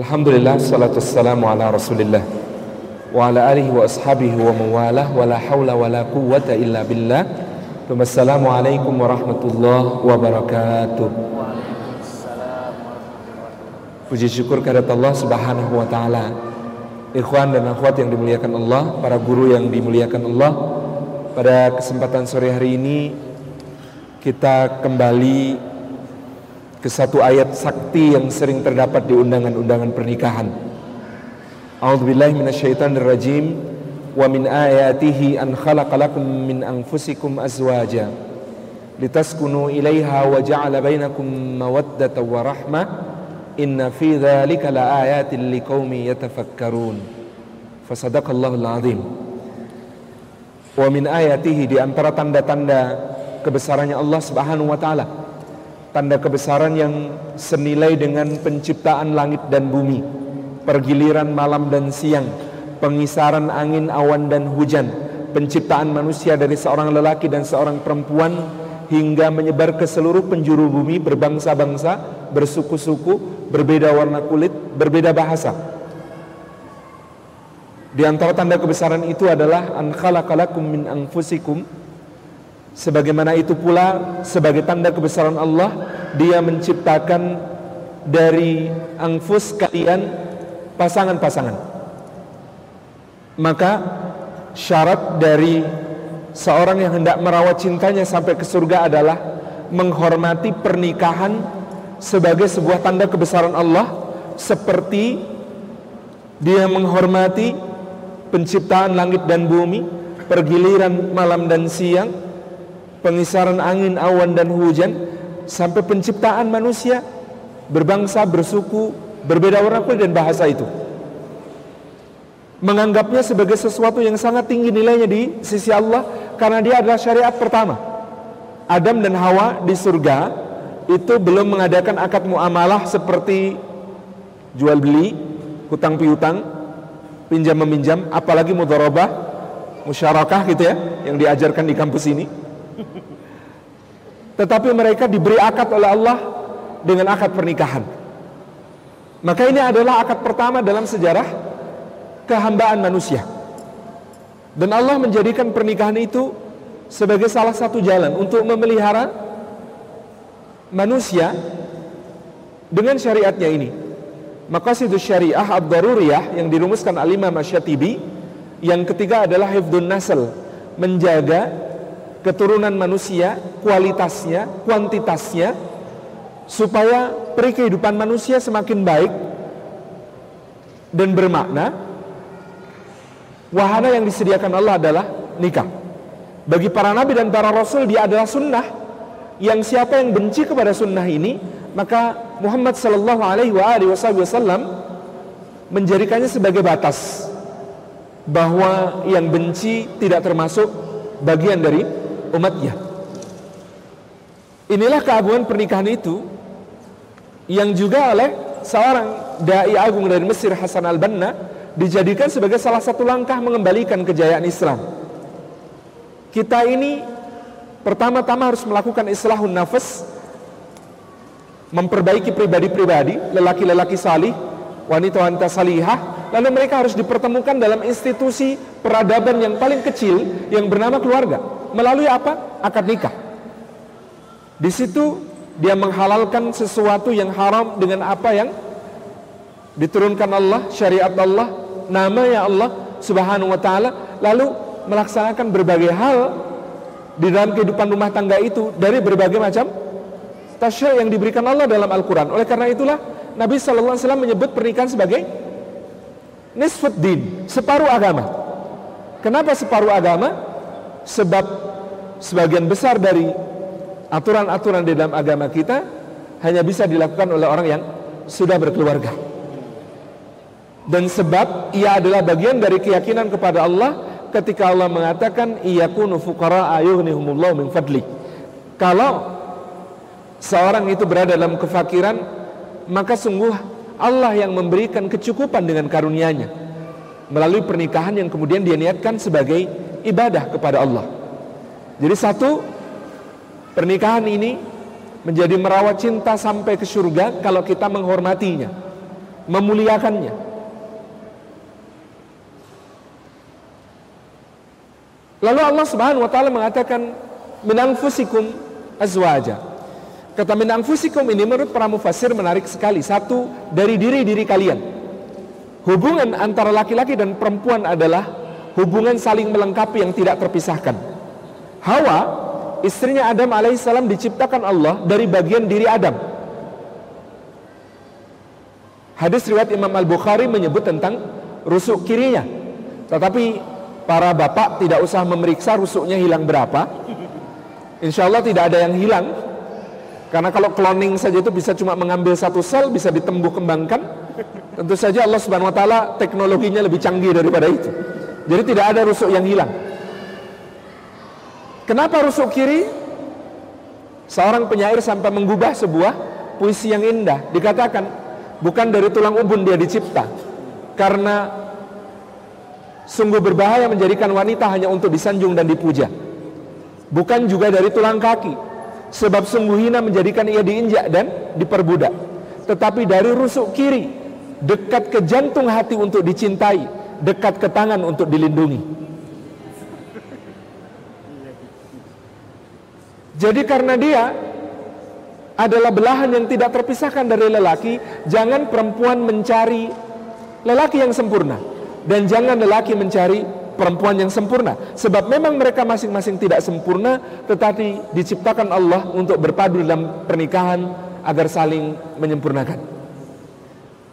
Alhamdulillah salatu wassalamu ala rasulillah. Wa ala alihi wa ashabihi wa mawalah wa la hawla wa la quwwata illa billah. Assalamualaikum warahmatullahi wabarakatuh Puji syukur kehadirat Allah subhanahu wa ta'ala. Ikhwan dan akhwat yang dimuliakan Allah Para guru yang dimuliakan Allah Pada kesempatan sore hari ini Kita kembali ke satu ayat sakti yang sering terdapat di undangan-undangan pernikahan. A'udzubillahi minasyaitonirrajim. Wa min ayatihi an khalaqalakum min anfusikum azwaja litaskunu ilaiha wa ja'ala bainakum mawaddatan wa rahmah. Inna fi dzalika laayatin liqaumin yatafakkarun. Fasadaqallahul azim. Wa min ayatihi di antara tanda-tanda kebesarannya Allah Subhanahu wa taala tanda kebesaran yang senilai dengan penciptaan langit dan bumi, pergiliran malam dan siang, pengisaran angin, awan dan hujan, penciptaan manusia dari seorang lelaki dan seorang perempuan hingga menyebar ke seluruh penjuru bumi berbangsa-bangsa, bersuku-suku, berbeda warna kulit, berbeda bahasa. Di antara tanda kebesaran itu adalah an khalaqalakum min anfusikum Sebagaimana itu pula sebagai tanda kebesaran Allah Dia menciptakan dari angfus kalian pasangan-pasangan. Maka syarat dari seorang yang hendak merawat cintanya sampai ke surga adalah Menghormati pernikahan sebagai sebuah tanda kebesaran Allah Seperti dia menghormati penciptaan langit dan bumi Pergiliran malam dan siang pengisaran angin, awan dan hujan sampai penciptaan manusia berbangsa, bersuku, berbeda warna kulit dan bahasa itu. Menganggapnya sebagai sesuatu yang sangat tinggi nilainya di sisi Allah karena dia adalah syariat pertama. Adam dan Hawa di surga itu belum mengadakan akad muamalah seperti jual beli, hutang piutang, pinjam meminjam, apalagi mudharabah, musyarakah gitu ya yang diajarkan di kampus ini tetapi mereka diberi akad oleh Allah dengan akad pernikahan. Maka ini adalah akad pertama dalam sejarah kehambaan manusia. Dan Allah menjadikan pernikahan itu sebagai salah satu jalan untuk memelihara manusia dengan syariatnya ini. Maka situ syariah ad-daruriyah yang dirumuskan al-imam yang ketiga adalah hifdun nasl, menjaga keturunan manusia, kualitasnya, kuantitasnya, supaya peri kehidupan manusia semakin baik dan bermakna. Wahana yang disediakan Allah adalah nikah. Bagi para nabi dan para rasul dia adalah sunnah. Yang siapa yang benci kepada sunnah ini, maka Muhammad Sallallahu Alaihi Wasallam menjadikannya sebagai batas bahwa yang benci tidak termasuk bagian dari umatnya. Inilah keagungan pernikahan itu yang juga oleh seorang dai agung dari Mesir Hasan al-Banna dijadikan sebagai salah satu langkah mengembalikan kejayaan Islam. Kita ini pertama-tama harus melakukan islahun nafas memperbaiki pribadi-pribadi, lelaki-lelaki salih, wanita-wanita salihah, lalu mereka harus dipertemukan dalam institusi peradaban yang paling kecil yang bernama keluarga melalui apa? Akad nikah. Di situ dia menghalalkan sesuatu yang haram dengan apa yang diturunkan Allah, syariat Allah, nama ya Allah Subhanahu wa taala, lalu melaksanakan berbagai hal di dalam kehidupan rumah tangga itu dari berbagai macam tasyri' yang diberikan Allah dalam Al-Qur'an. Oleh karena itulah Nabi sallallahu alaihi wasallam menyebut pernikahan sebagai nisfuddin, separuh agama. Kenapa separuh agama? Sebab sebagian besar dari aturan-aturan di dalam agama kita hanya bisa dilakukan oleh orang yang sudah berkeluarga. Dan sebab ia adalah bagian dari keyakinan kepada Allah ketika Allah mengatakan iyakunu fuqara min fadli. Kalau seorang itu berada dalam kefakiran, maka sungguh Allah yang memberikan kecukupan dengan karunia-Nya melalui pernikahan yang kemudian dia niatkan sebagai ibadah kepada Allah. Jadi satu pernikahan ini menjadi merawat cinta sampai ke surga kalau kita menghormatinya. memuliakannya. Lalu Allah Subhanahu wa taala mengatakan minangfusikum azwaja. Kata minangfusikum ini menurut para mufassir menarik sekali. Satu dari diri-diri kalian. Hubungan antara laki-laki dan perempuan adalah hubungan saling melengkapi yang tidak terpisahkan. Hawa, istrinya Adam alaihissalam diciptakan Allah dari bagian diri Adam. Hadis riwayat Imam Al-Bukhari menyebut tentang rusuk kirinya. Tetapi para bapak tidak usah memeriksa rusuknya hilang berapa. Insya Allah tidak ada yang hilang. Karena kalau cloning saja itu bisa cuma mengambil satu sel, bisa ditembuh kembangkan. Tentu saja Allah Subhanahu wa taala teknologinya lebih canggih daripada itu. Jadi tidak ada rusuk yang hilang. Kenapa rusuk kiri? Seorang penyair sampai menggubah sebuah puisi yang indah. Dikatakan, bukan dari tulang ubun dia dicipta. Karena sungguh berbahaya menjadikan wanita hanya untuk disanjung dan dipuja. Bukan juga dari tulang kaki. Sebab sungguh hina menjadikan ia diinjak dan diperbudak. Tetapi dari rusuk kiri, dekat ke jantung hati untuk dicintai, dekat ke tangan untuk dilindungi. Jadi karena dia adalah belahan yang tidak terpisahkan dari lelaki, jangan perempuan mencari lelaki yang sempurna dan jangan lelaki mencari perempuan yang sempurna sebab memang mereka masing-masing tidak sempurna tetapi diciptakan Allah untuk berpadu dalam pernikahan agar saling menyempurnakan.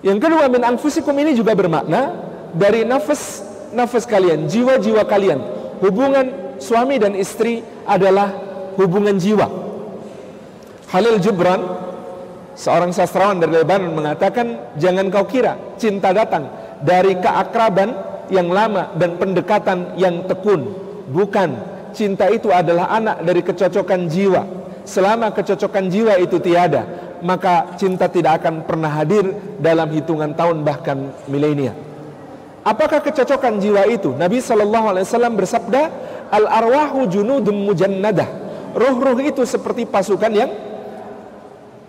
Yang kedua min anfusikum ini juga bermakna dari nafas nafas kalian, jiwa-jiwa kalian. Hubungan suami dan istri adalah hubungan jiwa. Halil Jubran, seorang sastrawan dari Lebanon mengatakan, jangan kau kira cinta datang dari keakraban yang lama dan pendekatan yang tekun. Bukan, cinta itu adalah anak dari kecocokan jiwa. Selama kecocokan jiwa itu tiada, maka cinta tidak akan pernah hadir dalam hitungan tahun bahkan milenia. Apakah kecocokan jiwa itu? Nabi Wasallam bersabda, al arwahu junudum mujannadah Ruh-ruh itu seperti pasukan yang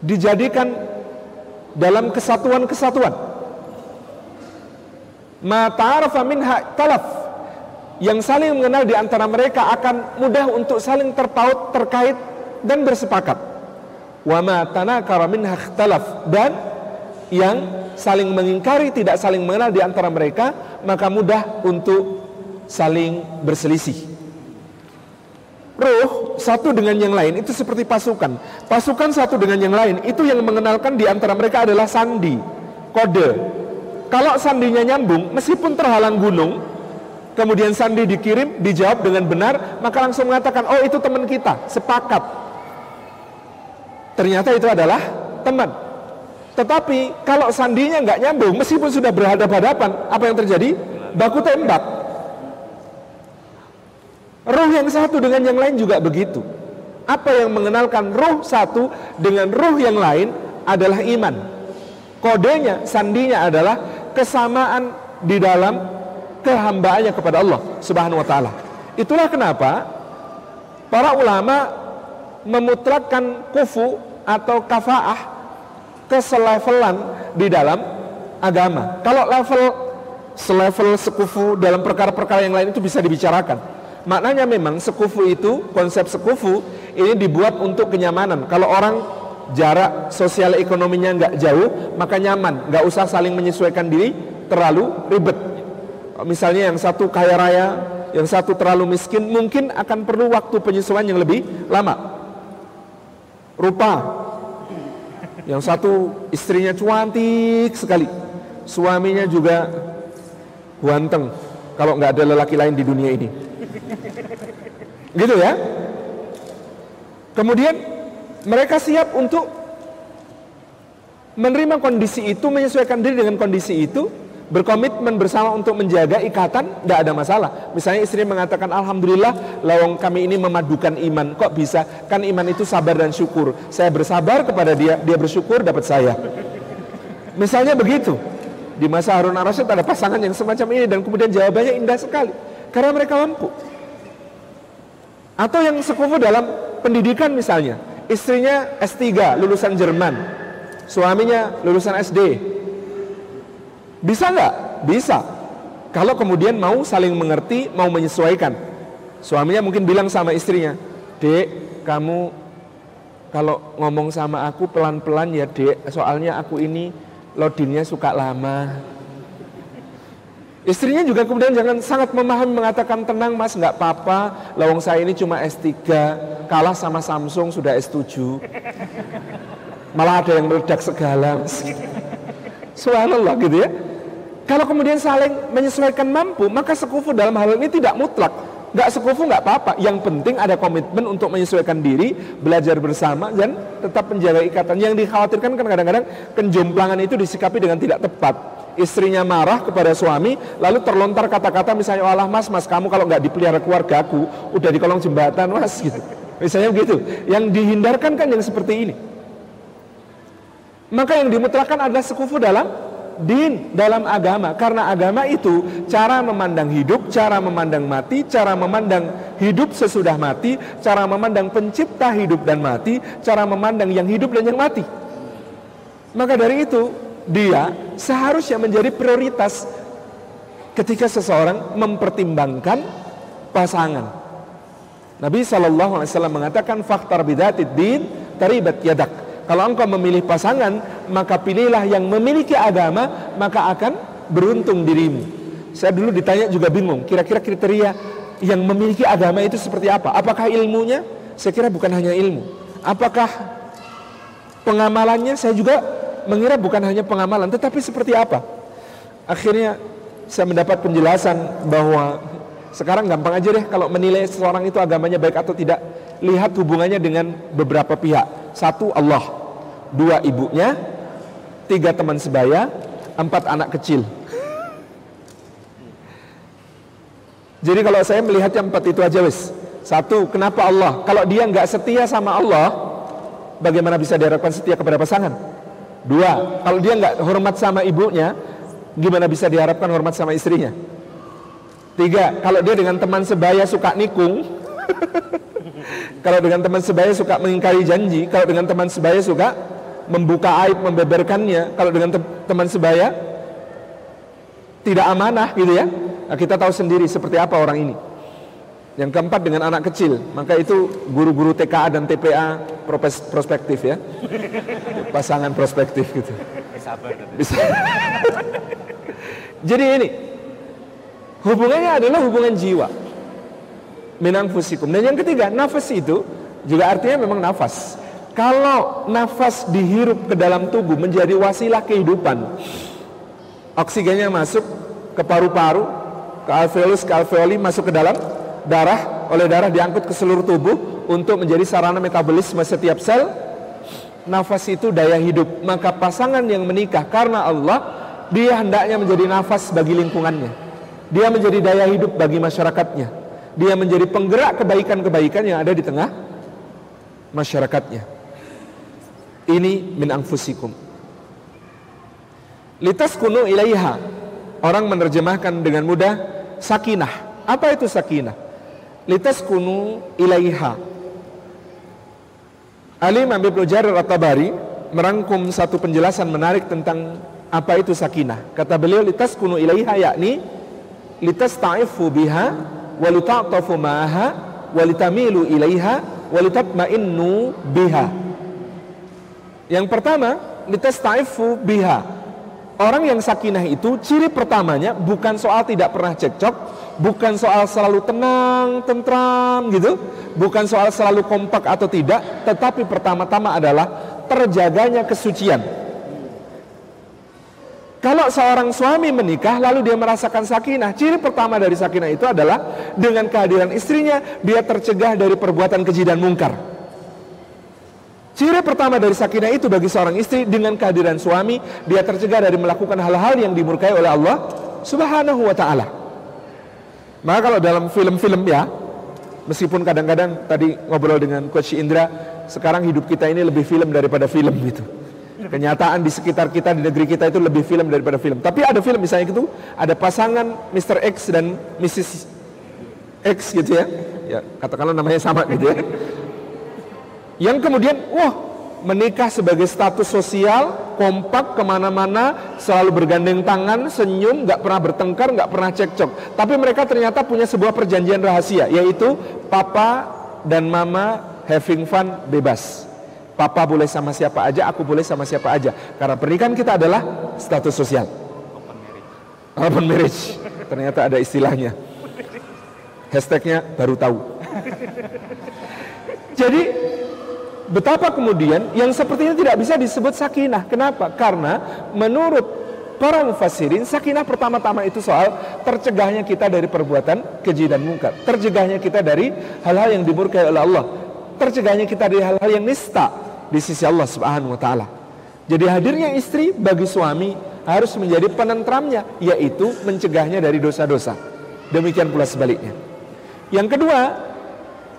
dijadikan dalam kesatuan-kesatuan. Ma ta'arafa minha talaf yang saling mengenal di antara mereka akan mudah untuk saling terpaut, terkait dan bersepakat. Wa ma tanakara minha dan yang saling mengingkari tidak saling mengenal di antara mereka maka mudah untuk saling berselisih roh satu dengan yang lain itu seperti pasukan. Pasukan satu dengan yang lain itu yang mengenalkan di antara mereka adalah sandi, kode. Kalau sandinya nyambung, meskipun terhalang gunung, kemudian sandi dikirim, dijawab dengan benar, maka langsung mengatakan, oh itu teman kita, sepakat. Ternyata itu adalah teman. Tetapi kalau sandinya nggak nyambung, meskipun sudah berhadapan-hadapan, apa yang terjadi? Baku tembak. Roh yang satu dengan yang lain juga begitu. Apa yang mengenalkan roh satu dengan roh yang lain adalah iman. Kodenya, sandinya adalah kesamaan di dalam kehambaannya kepada Allah Subhanahu wa taala. Itulah kenapa para ulama memutrakkan kufu atau kafaah keselevelan di dalam agama. Kalau level selevel sekufu dalam perkara-perkara yang lain itu bisa dibicarakan. Maknanya memang sekufu itu, konsep sekufu ini dibuat untuk kenyamanan. Kalau orang jarak sosial ekonominya nggak jauh, maka nyaman, nggak usah saling menyesuaikan diri terlalu ribet. Misalnya yang satu kaya raya, yang satu terlalu miskin, mungkin akan perlu waktu penyesuaian yang lebih lama. Rupa, yang satu istrinya cantik sekali, suaminya juga ganteng. Kalau nggak ada lelaki lain di dunia ini. Gitu ya. Kemudian mereka siap untuk menerima kondisi itu, menyesuaikan diri dengan kondisi itu, berkomitmen bersama untuk menjaga ikatan, tidak ada masalah. Misalnya istri mengatakan, Alhamdulillah, lawang kami ini memadukan iman. Kok bisa? Kan iman itu sabar dan syukur. Saya bersabar kepada dia, dia bersyukur dapat saya. Misalnya begitu. Di masa Harun Ar-Rasyid ada pasangan yang semacam ini dan kemudian jawabannya indah sekali. Karena mereka mampu. Atau yang sekufu dalam pendidikan misalnya, istrinya S3 lulusan Jerman, suaminya lulusan SD. Bisa nggak? Bisa. Kalau kemudian mau saling mengerti, mau menyesuaikan. Suaminya mungkin bilang sama istrinya, Dek, kamu kalau ngomong sama aku pelan-pelan ya dek, soalnya aku ini loadingnya suka lama. Istrinya juga kemudian jangan sangat memahami mengatakan tenang mas nggak apa-apa lawang saya ini cuma S3 kalah sama Samsung sudah S7 malah ada yang meledak segala Subhanallah gitu ya kalau kemudian saling menyesuaikan mampu maka sekufu dalam hal ini tidak mutlak. Nggak sekufu nggak apa-apa. Yang penting ada komitmen untuk menyesuaikan diri belajar bersama dan tetap menjaga ikatan. Yang dikhawatirkan kan kadang-kadang kenjomplangan itu disikapi dengan tidak tepat. Istrinya marah kepada suami lalu terlontar kata-kata misalnya Allah mas mas kamu kalau nggak dipelihara keluarga aku udah di kolong jembatan mas gitu. Misalnya begitu. Yang dihindarkan kan yang seperti ini. Maka yang dimutlakan adalah sekufu dalam din dalam agama karena agama itu cara memandang hidup, cara memandang mati, cara memandang hidup sesudah mati, cara memandang pencipta hidup dan mati, cara memandang yang hidup dan yang mati. Maka dari itu dia seharusnya menjadi prioritas ketika seseorang mempertimbangkan pasangan. Nabi Shallallahu Alaihi Wasallam mengatakan faktor bidatid din taribat yadak kalau engkau memilih pasangan, maka pilihlah yang memiliki agama, maka akan beruntung dirimu. Saya dulu ditanya juga bingung, kira-kira kriteria yang memiliki agama itu seperti apa? Apakah ilmunya? Saya kira bukan hanya ilmu. Apakah pengamalannya? Saya juga mengira bukan hanya pengamalan, tetapi seperti apa? Akhirnya saya mendapat penjelasan bahwa sekarang gampang aja deh kalau menilai seseorang itu agamanya baik atau tidak. Lihat hubungannya dengan beberapa pihak. Satu Allah, dua ibunya, tiga teman sebaya, empat anak kecil. Jadi kalau saya melihat yang empat itu aja wis. Satu, kenapa Allah? Kalau dia nggak setia sama Allah, bagaimana bisa diharapkan setia kepada pasangan? Dua, kalau dia nggak hormat sama ibunya, gimana bisa diharapkan hormat sama istrinya? Tiga, kalau dia dengan teman sebaya suka nikung, kalau dengan teman sebaya suka mengingkari janji, kalau dengan teman sebaya suka membuka aib, membeberkannya, kalau dengan te teman sebaya tidak amanah gitu ya. Nah, kita tahu sendiri seperti apa orang ini. Yang keempat dengan anak kecil, maka itu guru-guru TKA dan TPA prospektif ya. Pasangan prospektif gitu. Bisa. Jadi ini hubungannya adalah hubungan jiwa minang fusikum. Dan yang ketiga, nafas itu juga artinya memang nafas. Kalau nafas dihirup ke dalam tubuh menjadi wasilah kehidupan, oksigennya masuk ke paru-paru, ke alveolus, ke alveoli, masuk ke dalam darah, oleh darah diangkut ke seluruh tubuh untuk menjadi sarana metabolisme setiap sel. Nafas itu daya hidup. Maka pasangan yang menikah karena Allah, dia hendaknya menjadi nafas bagi lingkungannya. Dia menjadi daya hidup bagi masyarakatnya dia menjadi penggerak kebaikan-kebaikan yang ada di tengah masyarakatnya. Ini min anfusikum. Litas kunu ilaiha. Orang menerjemahkan dengan mudah sakinah. Apa itu sakinah? Litas kunu ilaiha. Ali Imam Ibnu Jarir At-Tabari merangkum satu penjelasan menarik tentang apa itu sakinah. Kata beliau litas kunu ilaiha yakni litas ta'ifu biha walita'tafu ma'aha walitamilu ilaiha walitatma'innu biha yang pertama litastaifu biha Orang yang sakinah itu ciri pertamanya bukan soal tidak pernah cekcok, bukan soal selalu tenang, tentram gitu, bukan soal selalu kompak atau tidak, tetapi pertama-tama adalah terjaganya kesucian. Kalau seorang suami menikah lalu dia merasakan sakinah, ciri pertama dari sakinah itu adalah dengan kehadiran istrinya dia tercegah dari perbuatan keji dan mungkar. Ciri pertama dari sakinah itu bagi seorang istri dengan kehadiran suami dia tercegah dari melakukan hal-hal yang dimurkai oleh Allah Subhanahu wa taala. Maka kalau dalam film-film ya, meskipun kadang-kadang tadi ngobrol dengan Coach Indra, sekarang hidup kita ini lebih film daripada film gitu kenyataan di sekitar kita di negeri kita itu lebih film daripada film tapi ada film misalnya gitu ada pasangan Mr. X dan Mrs. X gitu ya ya katakanlah namanya sama gitu ya yang kemudian wah menikah sebagai status sosial kompak ke mana-mana, selalu bergandeng tangan, senyum, nggak pernah bertengkar, nggak pernah cekcok. Tapi mereka ternyata punya sebuah perjanjian rahasia, yaitu papa dan mama having fun bebas. Papa boleh sama siapa aja, aku boleh sama siapa aja. Karena pernikahan kita adalah status sosial. Open marriage. Open marriage. Ternyata ada istilahnya. Hashtagnya baru tahu. Jadi betapa kemudian yang sepertinya tidak bisa disebut sakinah. Kenapa? Karena menurut para mufassirin sakinah pertama-tama itu soal tercegahnya kita dari perbuatan keji dan mungkar. Tercegahnya kita dari hal-hal yang dimurkai oleh Allah. Tercegahnya kita dari hal-hal yang nista di sisi Allah Subhanahu wa taala. Jadi hadirnya istri bagi suami harus menjadi penentramnya yaitu mencegahnya dari dosa-dosa. Demikian pula sebaliknya. Yang kedua,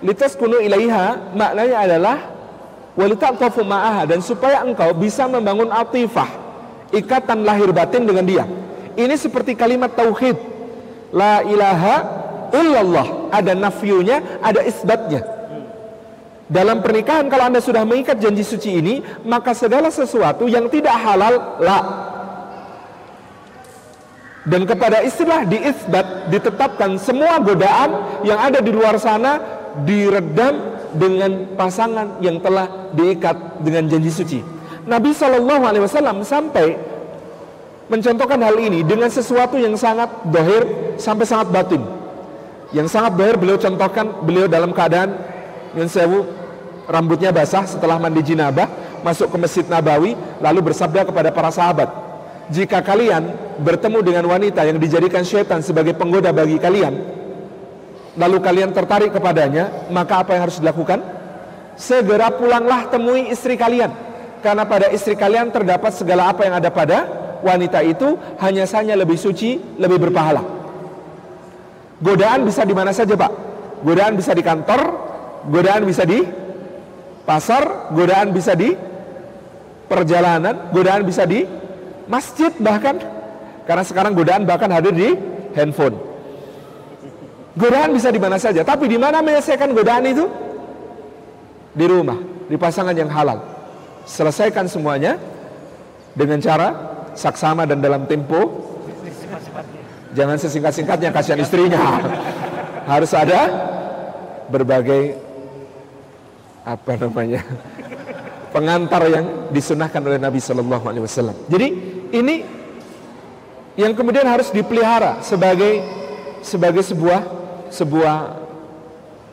litas kuno ilaiha maknanya adalah ma'aha dan supaya engkau bisa membangun atifah ikatan lahir batin dengan dia. Ini seperti kalimat tauhid. La ilaha illallah. Ada nafyunya ada isbatnya. Dalam pernikahan kalau anda sudah mengikat janji suci ini maka segala sesuatu yang tidak halal la. Dan kepada istilah diisbat ditetapkan semua godaan yang ada di luar sana diredam dengan pasangan yang telah diikat dengan janji suci. Nabi Shallallahu Alaihi Wasallam sampai mencontohkan hal ini dengan sesuatu yang sangat dohir sampai sangat batin. Yang sangat dohir beliau contohkan beliau dalam keadaan yang sewu rambutnya basah setelah mandi jinabah masuk ke masjid Nabawi lalu bersabda kepada para sahabat jika kalian bertemu dengan wanita yang dijadikan syaitan sebagai penggoda bagi kalian lalu kalian tertarik kepadanya, maka apa yang harus dilakukan? Segera pulanglah temui istri kalian. Karena pada istri kalian terdapat segala apa yang ada pada wanita itu hanya saja lebih suci, lebih berpahala. Godaan bisa di mana saja, Pak. Godaan bisa di kantor, godaan bisa di pasar, godaan bisa di perjalanan, godaan bisa di masjid bahkan. Karena sekarang godaan bahkan hadir di handphone. Godaan bisa di mana saja, tapi di mana menyelesaikan godaan itu? Di rumah, di pasangan yang halal. Selesaikan semuanya dengan cara saksama dan dalam tempo. Jangan sesingkat-singkatnya kasihan istrinya. Harus ada berbagai apa namanya pengantar yang disunahkan oleh Nabi Shallallahu Alaihi Wasallam. Jadi ini yang kemudian harus dipelihara sebagai sebagai sebuah sebuah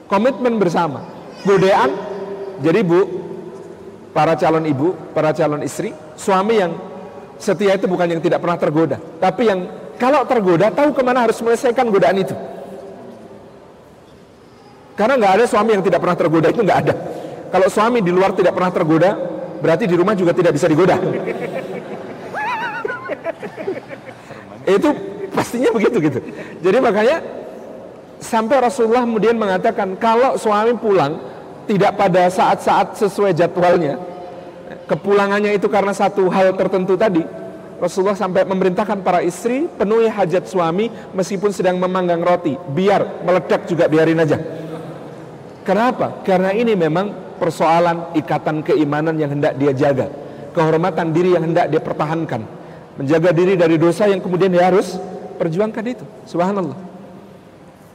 komitmen bersama. Godaan, jadi bu, para calon ibu, para calon istri, suami yang setia itu bukan yang tidak pernah tergoda, tapi yang kalau tergoda tahu ke mana harus menyelesaikan godaan itu. Karena nggak ada suami yang tidak pernah tergoda itu nggak ada. Kalau suami di luar tidak pernah tergoda, berarti di rumah juga tidak bisa digoda. itu pastinya begitu gitu. Jadi makanya Sampai Rasulullah kemudian mengatakan kalau suami pulang tidak pada saat-saat sesuai jadwalnya, kepulangannya itu karena satu hal tertentu tadi, Rasulullah sampai memerintahkan para istri penuhi hajat suami meskipun sedang memanggang roti, biar meledak juga biarin aja. Kenapa? Karena ini memang persoalan ikatan keimanan yang hendak dia jaga, kehormatan diri yang hendak dia pertahankan, menjaga diri dari dosa yang kemudian dia harus perjuangkan itu. Subhanallah.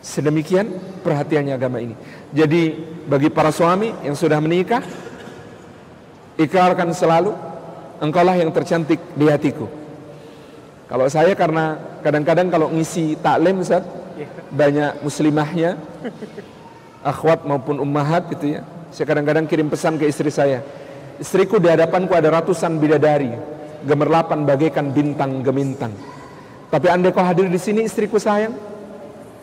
Sedemikian perhatiannya agama ini. Jadi bagi para suami yang sudah menikah, ikrarkan selalu, engkaulah yang tercantik di hatiku. Kalau saya karena kadang-kadang kalau ngisi taklim Ustaz, banyak muslimahnya, akhwat maupun ummahat gitu ya. Saya kadang-kadang kirim pesan ke istri saya. Istriku di hadapanku ada ratusan bidadari, gemerlapan bagaikan bintang gemintang. Tapi andai kau hadir di sini istriku sayang,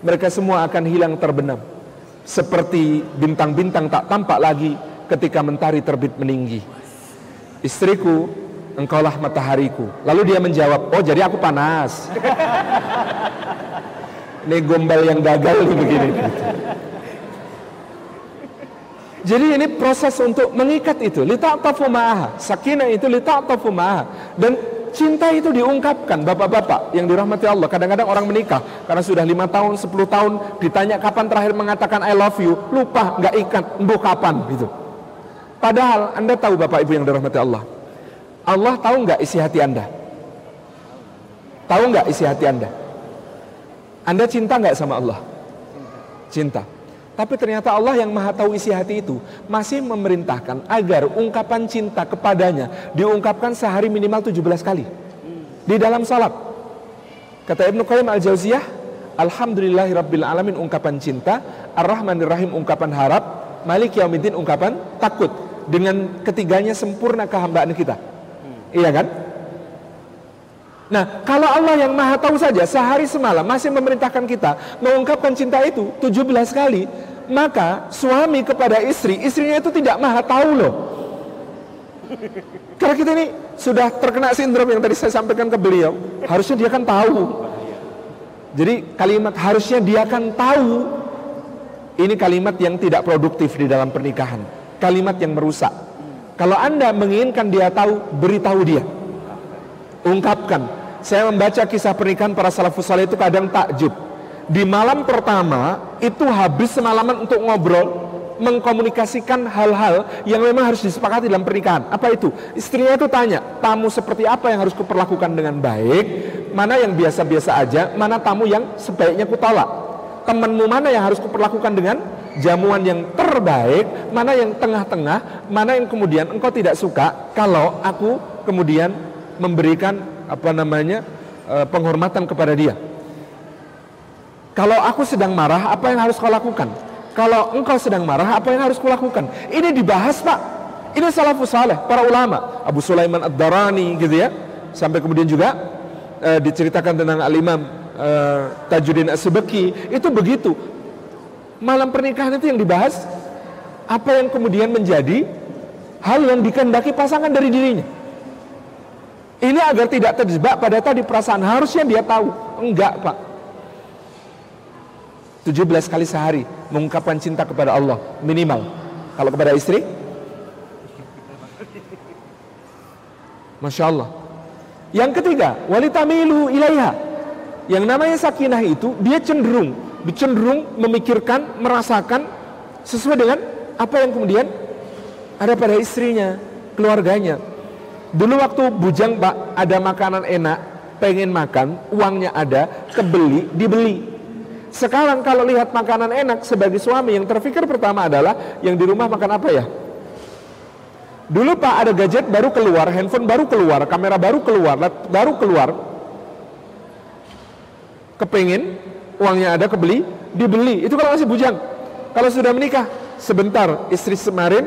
mereka semua akan hilang terbenam. Seperti bintang-bintang tak tampak lagi ketika mentari terbit meninggi. Istriku engkaulah matahariku. Lalu dia menjawab oh jadi aku panas. Ini gombal yang gagal nih begini. Jadi ini proses untuk mengikat itu. Lita'tafu ma'aha sakinah itu ma'aha dan Cinta itu diungkapkan bapak-bapak yang dirahmati Allah. Kadang-kadang orang menikah karena sudah lima tahun, 10 tahun ditanya kapan terakhir mengatakan I love you, lupa nggak ikat, embuh kapan gitu. Padahal Anda tahu Bapak Ibu yang dirahmati Allah. Allah tahu nggak isi hati Anda? Tahu nggak isi hati Anda? Anda cinta nggak sama Allah? Cinta. Tapi ternyata Allah yang maha tahu isi hati itu masih memerintahkan agar ungkapan cinta kepadanya diungkapkan sehari minimal 17 kali. Di dalam salat. Kata Ibnu Qayyim Al-Jauziyah, Alhamdulillahi Rabbil Alamin ungkapan cinta, Ar-Rahmanir Rahim ungkapan harap, Malik Yaumiddin ungkapan takut. Dengan ketiganya sempurna kehambaan kita. Iya kan? Nah, kalau Allah yang maha tahu saja sehari semalam masih memerintahkan kita mengungkapkan cinta itu 17 kali, maka suami kepada istri, istrinya itu tidak maha tahu loh. Karena kita ini sudah terkena sindrom yang tadi saya sampaikan ke beliau, harusnya dia kan tahu. Jadi kalimat harusnya dia kan tahu ini kalimat yang tidak produktif di dalam pernikahan, kalimat yang merusak. Kalau Anda menginginkan dia tahu, beritahu dia. Ungkapkan. Saya membaca kisah pernikahan para salafus saleh itu kadang takjub. Di malam pertama itu habis semalaman untuk ngobrol, mengkomunikasikan hal-hal yang memang harus disepakati dalam pernikahan. Apa itu? Istrinya itu tanya, tamu seperti apa yang harus kuperlakukan dengan baik, mana yang biasa-biasa aja, mana tamu yang sebaiknya kutolak. Temanmu mana yang harus kuperlakukan dengan jamuan yang terbaik, mana yang tengah-tengah, mana yang kemudian engkau tidak suka kalau aku kemudian memberikan apa namanya eh, penghormatan kepada dia. Kalau aku sedang marah, apa yang harus kau lakukan? Kalau engkau sedang marah, apa yang harus kulakukan? Ini dibahas pak. Ini salafus saleh, para ulama. Abu Sulaiman Ad-Darani gitu ya. Sampai kemudian juga e, diceritakan tentang Al-Imam e, Tajuddin As-Subaki. Itu begitu malam pernikahan itu yang dibahas apa yang kemudian menjadi hal yang dikehendaki pasangan dari dirinya. Ini agar tidak terjebak pada tadi perasaan harusnya dia tahu. Enggak, Pak. 17 kali sehari mengungkapkan cinta kepada Allah minimal. Kalau kepada istri Masya Allah. Yang ketiga, walitamilu ilaiha. Yang namanya sakinah itu dia cenderung cenderung memikirkan, merasakan sesuai dengan apa yang kemudian ada pada istrinya, keluarganya. Dulu waktu bujang pak ada makanan enak, pengen makan, uangnya ada, kebeli, dibeli. Sekarang kalau lihat makanan enak sebagai suami yang terpikir pertama adalah yang di rumah makan apa ya? Dulu pak ada gadget baru keluar, handphone baru keluar, kamera baru keluar, baru keluar. Kepingin uangnya ada kebeli, dibeli. Itu kalau masih bujang. Kalau sudah menikah, sebentar istri semarin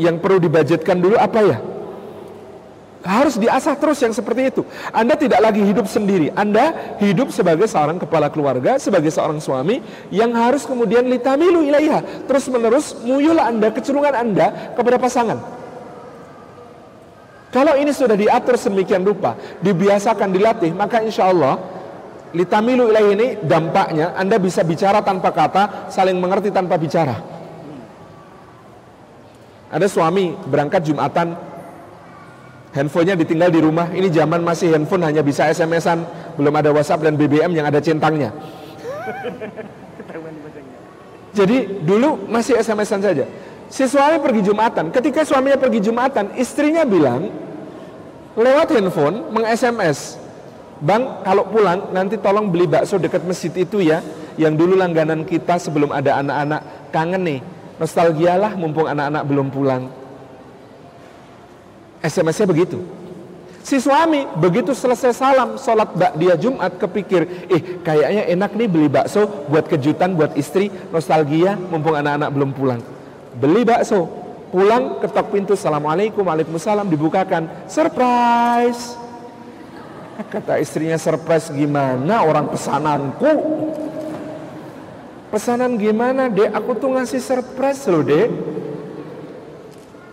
yang perlu dibudgetkan dulu apa ya? Harus diasah terus yang seperti itu. Anda tidak lagi hidup sendiri. Anda hidup sebagai seorang kepala keluarga, sebagai seorang suami yang harus kemudian litamilu ilaiha. Terus menerus muyul Anda, kecenderungan Anda kepada pasangan. Kalau ini sudah diatur semikian rupa, dibiasakan, dilatih, maka insya Allah Litamilu ilahi ini dampaknya Anda bisa bicara tanpa kata, saling mengerti tanpa bicara. Ada suami berangkat Jumatan, handphonenya ditinggal di rumah. Ini zaman masih handphone hanya bisa SMS-an, belum ada WhatsApp dan BBM yang ada centangnya. Jadi dulu masih SMS-an saja. Si suami pergi Jumatan, ketika suaminya pergi Jumatan, istrinya bilang lewat handphone meng-SMS, Bang, kalau pulang nanti tolong beli bakso dekat masjid itu ya, yang dulu langganan kita sebelum ada anak-anak. Kangen nih, nostalgialah mumpung anak-anak belum pulang. SMS-nya begitu. Si suami begitu selesai salam sholat bak dia Jumat kepikir, eh kayaknya enak nih beli bakso buat kejutan buat istri nostalgia mumpung anak-anak belum pulang. Beli bakso, pulang ketok pintu assalamualaikum waalaikumsalam dibukakan. Surprise! Kata istrinya surprise gimana orang pesananku? Pesanan gimana dek? Aku tuh ngasih surprise loh dek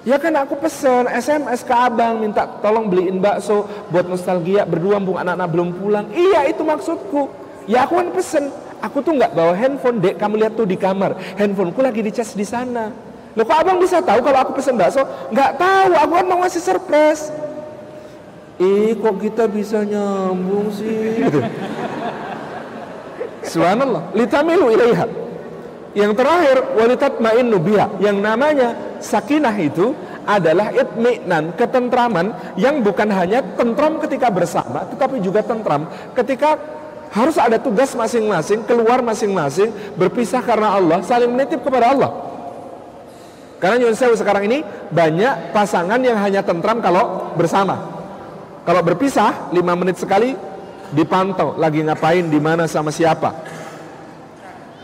Ya kan aku pesen SMS ke abang minta tolong beliin bakso buat nostalgia berdua mumpung anak-anak belum pulang. Iya itu maksudku. Ya aku kan pesen. Aku tuh nggak bawa handphone dek. Kamu lihat tuh di kamar. Handphoneku lagi dicas di sana. Loh kok abang bisa tahu kalau aku pesen bakso? Nggak tahu. Aku kan mau ngasih surprise. Eh kok kita bisa nyambung sih? Subhanallah. Litamilu ilaiha. Yang terakhir walitat ma'innu biha. Yang namanya sakinah itu adalah itminan, ketentraman yang bukan hanya tentram ketika bersama, tetapi juga tentram ketika harus ada tugas masing-masing, keluar masing-masing, berpisah karena Allah, saling menitip kepada Allah. Karena Nyun Sewu sekarang ini banyak pasangan yang hanya tentram kalau bersama. Kalau berpisah, lima menit sekali dipantau lagi ngapain, di mana sama siapa.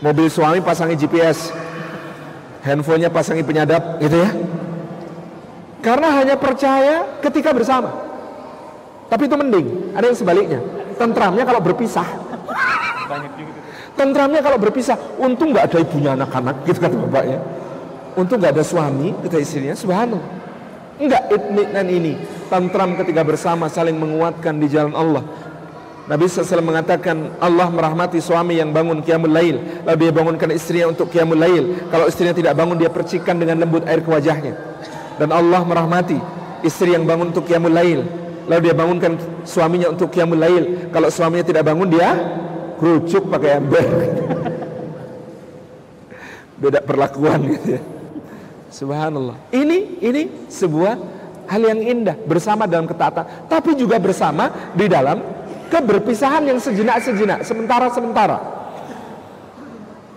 Mobil suami pasangi GPS, handphonenya pasangi penyadap, gitu ya. Karena hanya percaya ketika bersama. Tapi itu mending. Ada yang sebaliknya. Tentramnya kalau berpisah. Tentramnya kalau berpisah. Untung nggak ada ibunya anak-anak, gitu kata bapaknya. Untung nggak ada suami, kata istrinya. Subhanallah. Enggak dan ini. Tentram ketika bersama saling menguatkan di jalan Allah. Nabi SAW mengatakan Allah merahmati suami yang bangun qiyamul lail. Lalu dia bangunkan istrinya untuk qiyamul lail. Kalau istrinya tidak bangun dia percikan dengan lembut air ke wajahnya. Dan Allah merahmati istri yang bangun untuk qiyamul lail. Lalu dia bangunkan suaminya untuk qiyamul lail. Kalau suaminya tidak bangun dia kerucuk pakai ember. Beda perlakuan gitu ya. Subhanallah. Ini ini sebuah hal yang indah. Bersama dalam ketaatan tapi juga bersama di dalam keberpisahan yang sejenak-sejenak sementara-sementara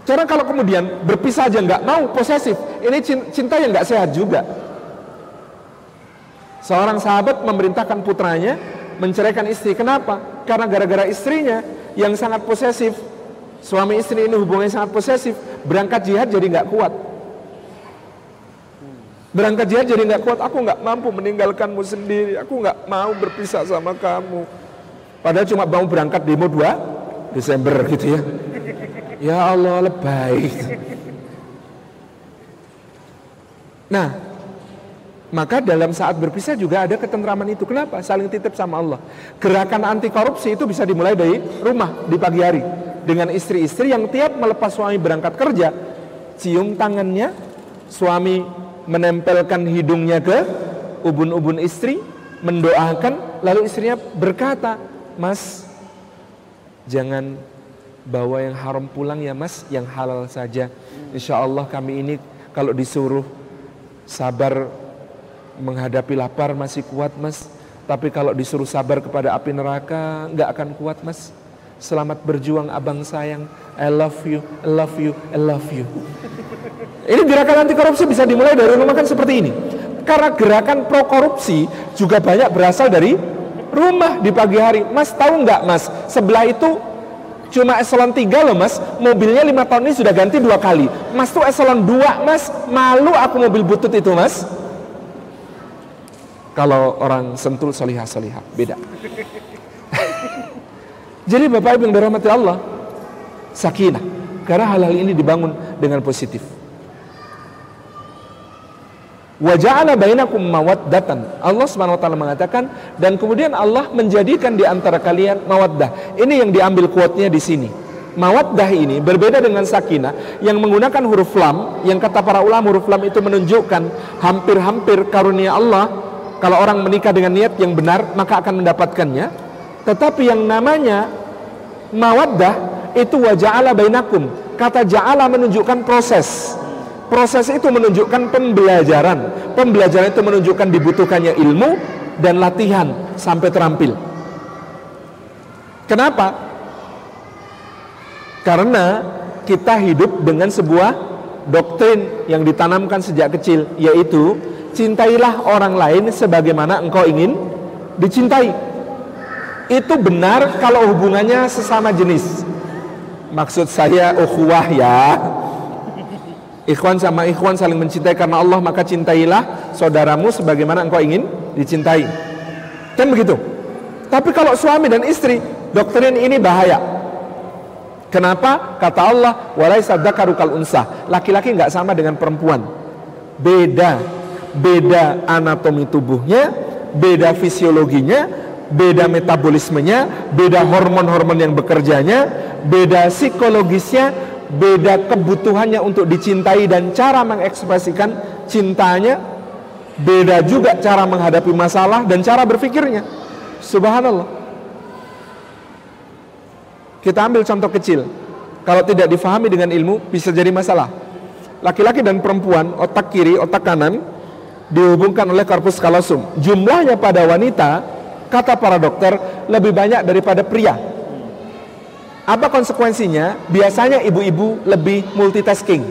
Cara kalau kemudian berpisah aja nggak mau posesif, ini cinta yang nggak sehat juga. Seorang sahabat memerintahkan putranya menceraikan istri. Kenapa? Karena gara-gara istrinya yang sangat posesif. Suami istri ini hubungannya sangat posesif. Berangkat jihad jadi nggak kuat. Berangkat jihad jadi nggak kuat. Aku nggak mampu meninggalkanmu sendiri. Aku nggak mau berpisah sama kamu. Padahal cuma mau berangkat demo 2 Desember gitu ya. Ya Allah lebay. Nah, maka dalam saat berpisah juga ada ketentraman itu. Kenapa? Saling titip sama Allah. Gerakan anti korupsi itu bisa dimulai dari rumah di pagi hari. Dengan istri-istri yang tiap melepas suami berangkat kerja, cium tangannya, suami menempelkan hidungnya ke ubun-ubun istri, mendoakan, lalu istrinya berkata, Mas, jangan bawa yang haram pulang ya mas, yang halal saja. Insya Allah kami ini kalau disuruh sabar menghadapi lapar masih kuat mas. Tapi kalau disuruh sabar kepada api neraka nggak akan kuat mas. Selamat berjuang abang sayang. I love you I love you I love you. Ini gerakan anti korupsi bisa dimulai dari rumah kan seperti ini. Karena gerakan pro korupsi juga banyak berasal dari rumah di pagi hari. Mas tahu nggak mas? Sebelah itu cuma eselon 3 loh mas. Mobilnya lima tahun ini sudah ganti dua kali. Mas tuh eselon 2 mas. Malu aku mobil butut itu mas. Kalau orang sentul solihah solihah beda. Jadi bapak ibu yang dirahmati Allah sakinah. Karena hal-hal ini dibangun dengan positif Waja'ala bainakum mawaddatan. Allah Subhanahu wa taala mengatakan dan kemudian Allah menjadikan di antara kalian mawaddah. Ini yang diambil quote-nya di sini. Mawaddah ini berbeda dengan sakinah yang menggunakan huruf lam yang kata para ulama huruf lam itu menunjukkan hampir-hampir karunia Allah kalau orang menikah dengan niat yang benar maka akan mendapatkannya tetapi yang namanya mawaddah itu waja'ala bainakum kata ja'ala menunjukkan proses proses itu menunjukkan pembelajaran pembelajaran itu menunjukkan dibutuhkannya ilmu dan latihan sampai terampil kenapa? karena kita hidup dengan sebuah doktrin yang ditanamkan sejak kecil yaitu cintailah orang lain sebagaimana engkau ingin dicintai. Itu benar kalau hubungannya sesama jenis. Maksud saya ukhuwah ya. Ikhwan sama ikhwan saling mencintai karena Allah maka cintailah saudaramu sebagaimana engkau ingin dicintai. Kan begitu. Tapi kalau suami dan istri, doktrin ini bahaya. Kenapa? Kata Allah. Laki-laki nggak sama dengan perempuan. Beda beda anatomi tubuhnya, beda fisiologinya, beda metabolismenya, beda hormon-hormon yang bekerjanya, beda psikologisnya, beda kebutuhannya untuk dicintai dan cara mengekspresikan cintanya, beda juga cara menghadapi masalah dan cara berpikirnya. Subhanallah. Kita ambil contoh kecil. Kalau tidak difahami dengan ilmu bisa jadi masalah. Laki-laki dan perempuan, otak kiri, otak kanan dihubungkan oleh korpus kalosum. Jumlahnya pada wanita, kata para dokter, lebih banyak daripada pria. Apa konsekuensinya? Biasanya ibu-ibu lebih multitasking.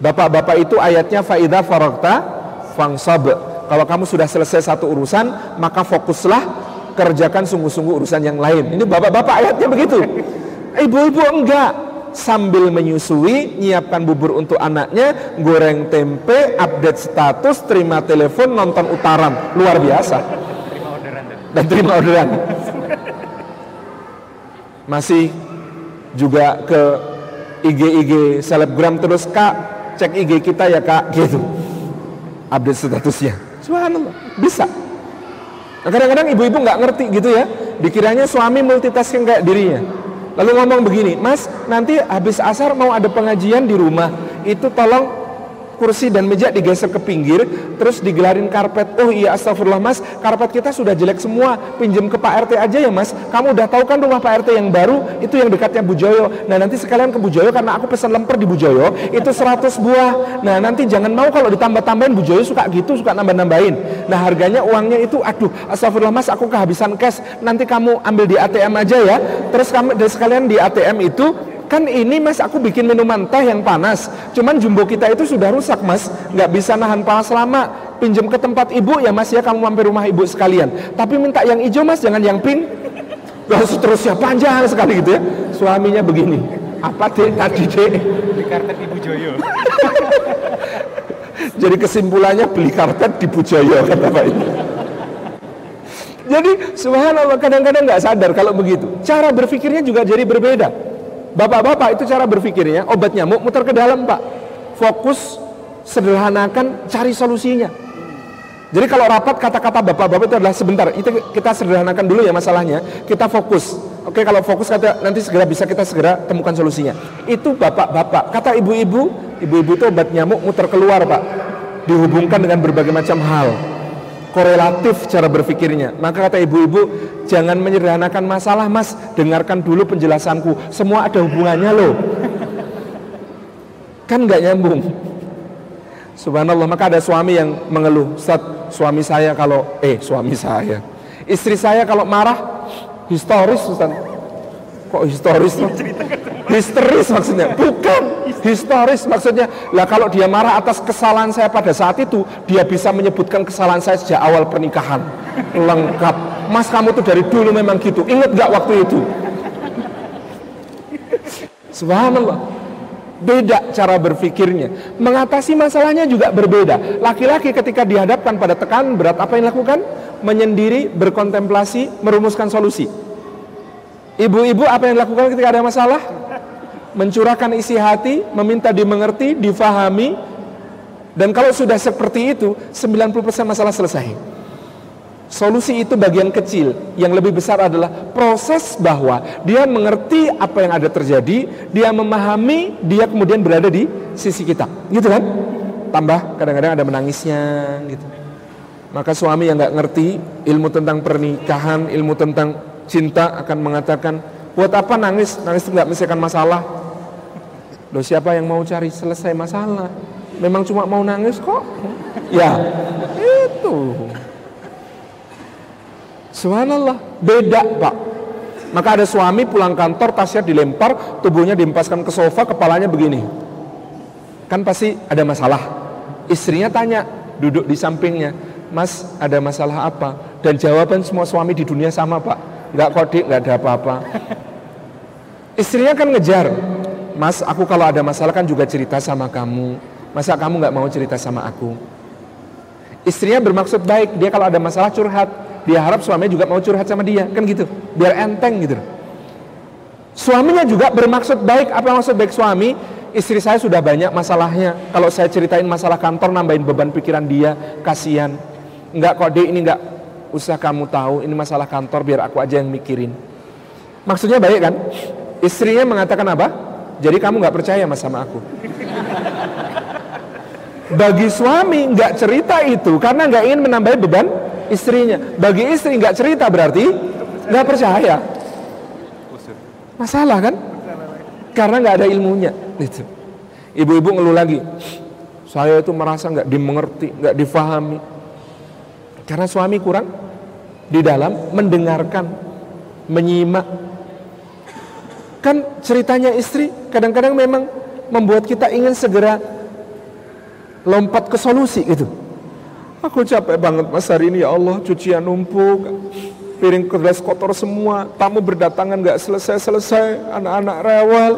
Bapak-bapak itu ayatnya faida farokta fangsab. Kalau kamu sudah selesai satu urusan, maka fokuslah kerjakan sungguh-sungguh urusan yang lain. Ini bapak-bapak ayatnya begitu. Ibu-ibu enggak sambil menyusui, nyiapkan bubur untuk anaknya, goreng tempe, update status, terima telepon, nonton utaran. Luar biasa. Dan terima orderan. Masih juga ke IG-IG selebgram terus kak cek IG kita ya kak gitu. Update statusnya. Subhanallah bisa. Kadang-kadang ibu-ibu nggak ngerti gitu ya dikiranya suami multitasking kayak dirinya. Lalu ngomong begini, Mas, nanti habis asar mau ada pengajian di rumah, itu tolong kursi dan meja digeser ke pinggir, terus digelarin karpet. Oh iya astagfirullah mas, karpet kita sudah jelek semua, pinjem ke Pak RT aja ya mas. Kamu udah tahu kan rumah Pak RT yang baru, itu yang dekatnya Bu Joyo. Nah nanti sekalian ke Bu Joyo karena aku pesan lemper di Bu Joyo, itu 100 buah. Nah nanti jangan mau kalau ditambah-tambahin Bu Joyo suka gitu, suka nambah-nambahin. Nah harganya uangnya itu, aduh astagfirullah mas, aku kehabisan cash. Nanti kamu ambil di ATM aja ya. Terus kamu dan sekalian di ATM itu kan ini mas aku bikin minuman teh yang panas. Cuman jumbo kita itu sudah rusak mas. Nggak bisa nahan panas lama. Pinjam ke tempat ibu ya mas ya. Kamu mampir rumah ibu sekalian. Tapi minta yang hijau mas jangan yang pink. Terus seterusnya panjang sekali gitu ya? Suaminya begini. Apa dek? Tadi dek. Di karpet ibu Joyo. Jadi kesimpulannya beli karpet di Bu Joyo kata Pak ini jadi subhanallah kadang-kadang nggak sadar kalau begitu. Cara berpikirnya juga jadi berbeda Bapak-bapak itu cara berpikirnya, obat nyamuk muter ke dalam pak. Fokus, sederhanakan, cari solusinya. Jadi kalau rapat kata-kata bapak-bapak itu adalah sebentar, itu kita sederhanakan dulu ya masalahnya. Kita fokus. Oke kalau fokus kata nanti segera bisa kita segera temukan solusinya. Itu bapak-bapak. Kata ibu-ibu, ibu-ibu itu obat nyamuk muter keluar pak. Dihubungkan dengan berbagai macam hal korelatif cara berpikirnya. Maka kata ibu-ibu, jangan menyederhanakan masalah mas, dengarkan dulu penjelasanku. Semua ada hubungannya loh. Kan nggak nyambung. Subhanallah, maka ada suami yang mengeluh, Ustaz, suami saya kalau, eh suami saya, istri saya kalau marah, historis Ustaz. Kok historis? Histeris maksudnya, bukan historis maksudnya. Lah kalau dia marah atas kesalahan saya pada saat itu, dia bisa menyebutkan kesalahan saya sejak awal pernikahan. Lengkap. Mas kamu tuh dari dulu memang gitu. Ingat gak waktu itu? Subhanallah. Beda cara berpikirnya. Mengatasi masalahnya juga berbeda. Laki-laki ketika dihadapkan pada tekanan berat, apa yang dilakukan? Menyendiri, berkontemplasi, merumuskan solusi. Ibu-ibu apa yang dilakukan ketika ada masalah? mencurahkan isi hati, meminta dimengerti, difahami, dan kalau sudah seperti itu, 90% masalah selesai. Solusi itu bagian kecil, yang lebih besar adalah proses bahwa dia mengerti apa yang ada terjadi, dia memahami, dia kemudian berada di sisi kita. Gitu kan? Tambah kadang-kadang ada menangisnya gitu. Maka suami yang nggak ngerti ilmu tentang pernikahan, ilmu tentang cinta akan mengatakan, buat apa nangis? Nangis itu nggak menyelesaikan masalah. Loh siapa yang mau cari selesai masalah? Memang cuma mau nangis kok. Ya, itu. Subhanallah, beda pak. Maka ada suami pulang kantor, tasnya dilempar, tubuhnya diempaskan ke sofa, kepalanya begini. Kan pasti ada masalah. Istrinya tanya, duduk di sampingnya, Mas ada masalah apa? Dan jawaban semua suami di dunia sama pak. Nggak kodik, nggak ada apa-apa. Istrinya kan ngejar, Mas, aku kalau ada masalah kan juga cerita sama kamu. Masa kamu nggak mau cerita sama aku? Istrinya bermaksud baik, dia kalau ada masalah curhat. Dia harap suaminya juga mau curhat sama dia, kan gitu. Biar enteng gitu. Suaminya juga bermaksud baik, apa maksud baik suami? Istri saya sudah banyak masalahnya. Kalau saya ceritain masalah kantor, nambahin beban pikiran dia, kasihan. Enggak kok, deh ini enggak usah kamu tahu, ini masalah kantor biar aku aja yang mikirin. Maksudnya baik kan? Istrinya mengatakan apa? Jadi kamu nggak percaya mas sama aku. Bagi suami nggak cerita itu karena nggak ingin menambah beban istrinya. Bagi istri nggak cerita berarti nggak percaya. Masalah kan? Karena nggak ada ilmunya. Itu. Ibu-ibu ngeluh lagi. Saya itu merasa nggak dimengerti, nggak difahami. Karena suami kurang di dalam mendengarkan, menyimak. Kan ceritanya istri kadang-kadang memang membuat kita ingin segera lompat ke solusi gitu. Aku capek banget mas hari ini ya Allah cucian numpuk piring gelas kotor semua tamu berdatangan nggak selesai-selesai anak-anak rewel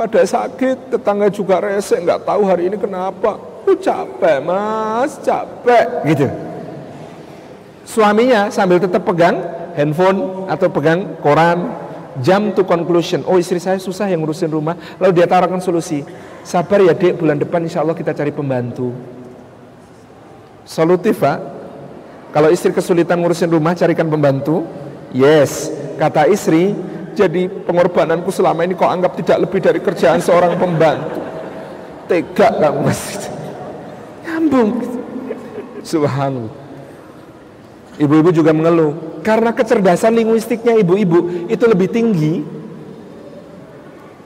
pada sakit tetangga juga rese nggak tahu hari ini kenapa aku capek mas capek gitu suaminya sambil tetap pegang handphone atau pegang koran jam to conclusion oh istri saya susah yang ngurusin rumah lalu dia tawarkan solusi sabar ya dek bulan depan insya Allah kita cari pembantu Solutif Pak. Kalau istri kesulitan ngurusin rumah carikan pembantu. Yes, kata istri, jadi pengorbananku selama ini kau anggap tidak lebih dari kerjaan seorang pembantu. Tega kamu. Nyambung. Subhanallah. Ibu-ibu juga mengeluh karena kecerdasan linguistiknya ibu-ibu itu lebih tinggi.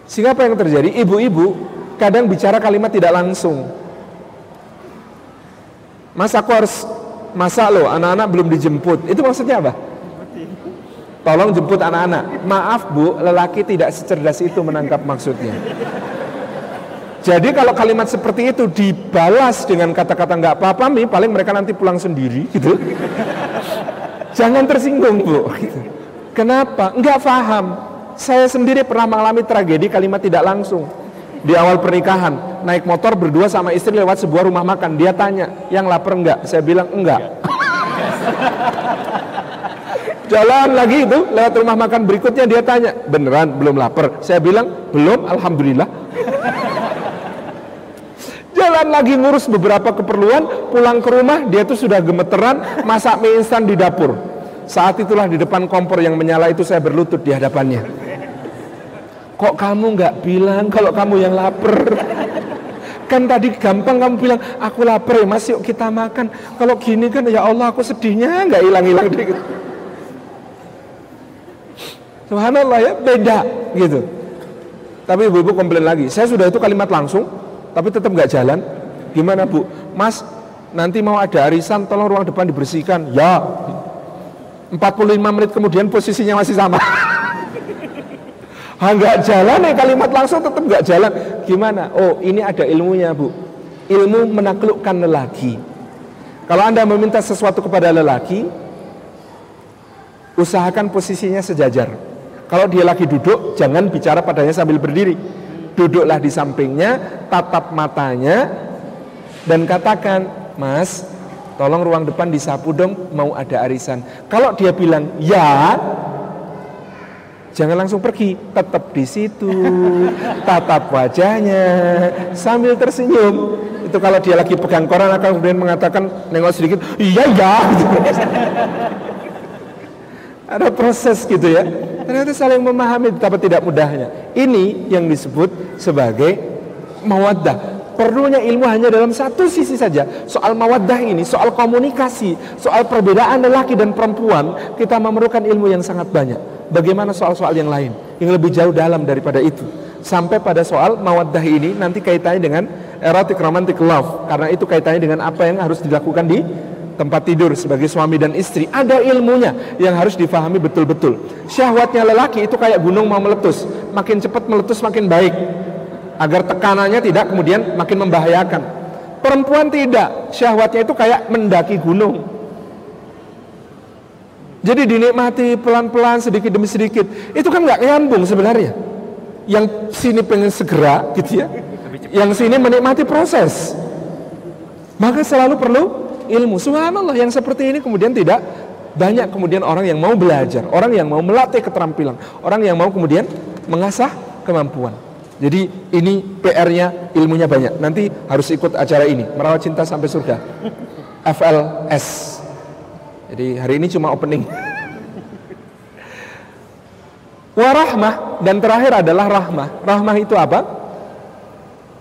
Sehingga apa yang terjadi? Ibu-ibu kadang bicara kalimat tidak langsung. Mas aku harus masak loh, anak-anak belum dijemput. Itu maksudnya apa? Tolong jemput anak-anak. Maaf bu, lelaki tidak secerdas itu menangkap maksudnya. Jadi kalau kalimat seperti itu dibalas dengan kata-kata nggak apa-apa mi, paling mereka nanti pulang sendiri gitu. Jangan tersinggung bu. Kenapa? Nggak paham. Saya sendiri pernah mengalami tragedi kalimat tidak langsung di awal pernikahan naik motor berdua sama istri lewat sebuah rumah makan dia tanya yang lapar enggak saya bilang enggak jalan lagi itu lewat rumah makan berikutnya dia tanya beneran belum lapar saya bilang belum alhamdulillah jalan lagi ngurus beberapa keperluan pulang ke rumah dia tuh sudah gemeteran masak mie instan di dapur saat itulah di depan kompor yang menyala itu saya berlutut di hadapannya Kok kamu nggak bilang kalau kamu yang lapar? Kan tadi gampang kamu bilang, aku lapar ya mas, yuk kita makan. Kalau gini kan ya Allah aku sedihnya nggak hilang-hilang dikit. Subhanallah ya, beda gitu. Tapi ibu-ibu komplain lagi, saya sudah itu kalimat langsung, tapi tetap nggak jalan. Gimana bu? Mas, nanti mau ada arisan, tolong ruang depan dibersihkan. Ya, 45 menit kemudian posisinya masih sama. nggak jalan ya kalimat langsung tetap nggak jalan. Gimana? Oh ini ada ilmunya bu. Ilmu menaklukkan lelaki. Kalau anda meminta sesuatu kepada lelaki, usahakan posisinya sejajar. Kalau dia lagi duduk, jangan bicara padanya sambil berdiri. Duduklah di sampingnya, tatap matanya, dan katakan, Mas, tolong ruang depan disapu dong, mau ada arisan. Kalau dia bilang, ya, Jangan langsung pergi, tetap di situ, tatap wajahnya sambil tersenyum. Itu kalau dia lagi pegang koran akan kemudian mengatakan nengok sedikit, iya ya. Ada proses gitu ya. Ternyata saling memahami betapa tidak mudahnya. Ini yang disebut sebagai mawaddah. Perlunya ilmu hanya dalam satu sisi saja. Soal mawaddah ini, soal komunikasi, soal perbedaan lelaki dan perempuan, kita memerlukan ilmu yang sangat banyak. Bagaimana soal-soal yang lain yang lebih jauh dalam daripada itu? Sampai pada soal mawaddah ini nanti kaitannya dengan erotic romantic love karena itu kaitannya dengan apa yang harus dilakukan di tempat tidur sebagai suami dan istri. Ada ilmunya yang harus difahami betul-betul. Syahwatnya lelaki itu kayak gunung mau meletus, makin cepat meletus makin baik. Agar tekanannya tidak kemudian makin membahayakan. Perempuan tidak, syahwatnya itu kayak mendaki gunung jadi dinikmati pelan-pelan sedikit demi sedikit. Itu kan nggak nyambung sebenarnya. Yang sini pengen segera gitu ya. Yang sini menikmati proses. Maka selalu perlu ilmu. Subhanallah yang seperti ini kemudian tidak banyak kemudian orang yang mau belajar, orang yang mau melatih keterampilan, orang yang mau kemudian mengasah kemampuan. Jadi ini PR-nya ilmunya banyak. Nanti harus ikut acara ini, merawat cinta sampai surga. FLS jadi hari ini cuma opening. Warahmah dan terakhir adalah rahmah. Rahmah itu apa?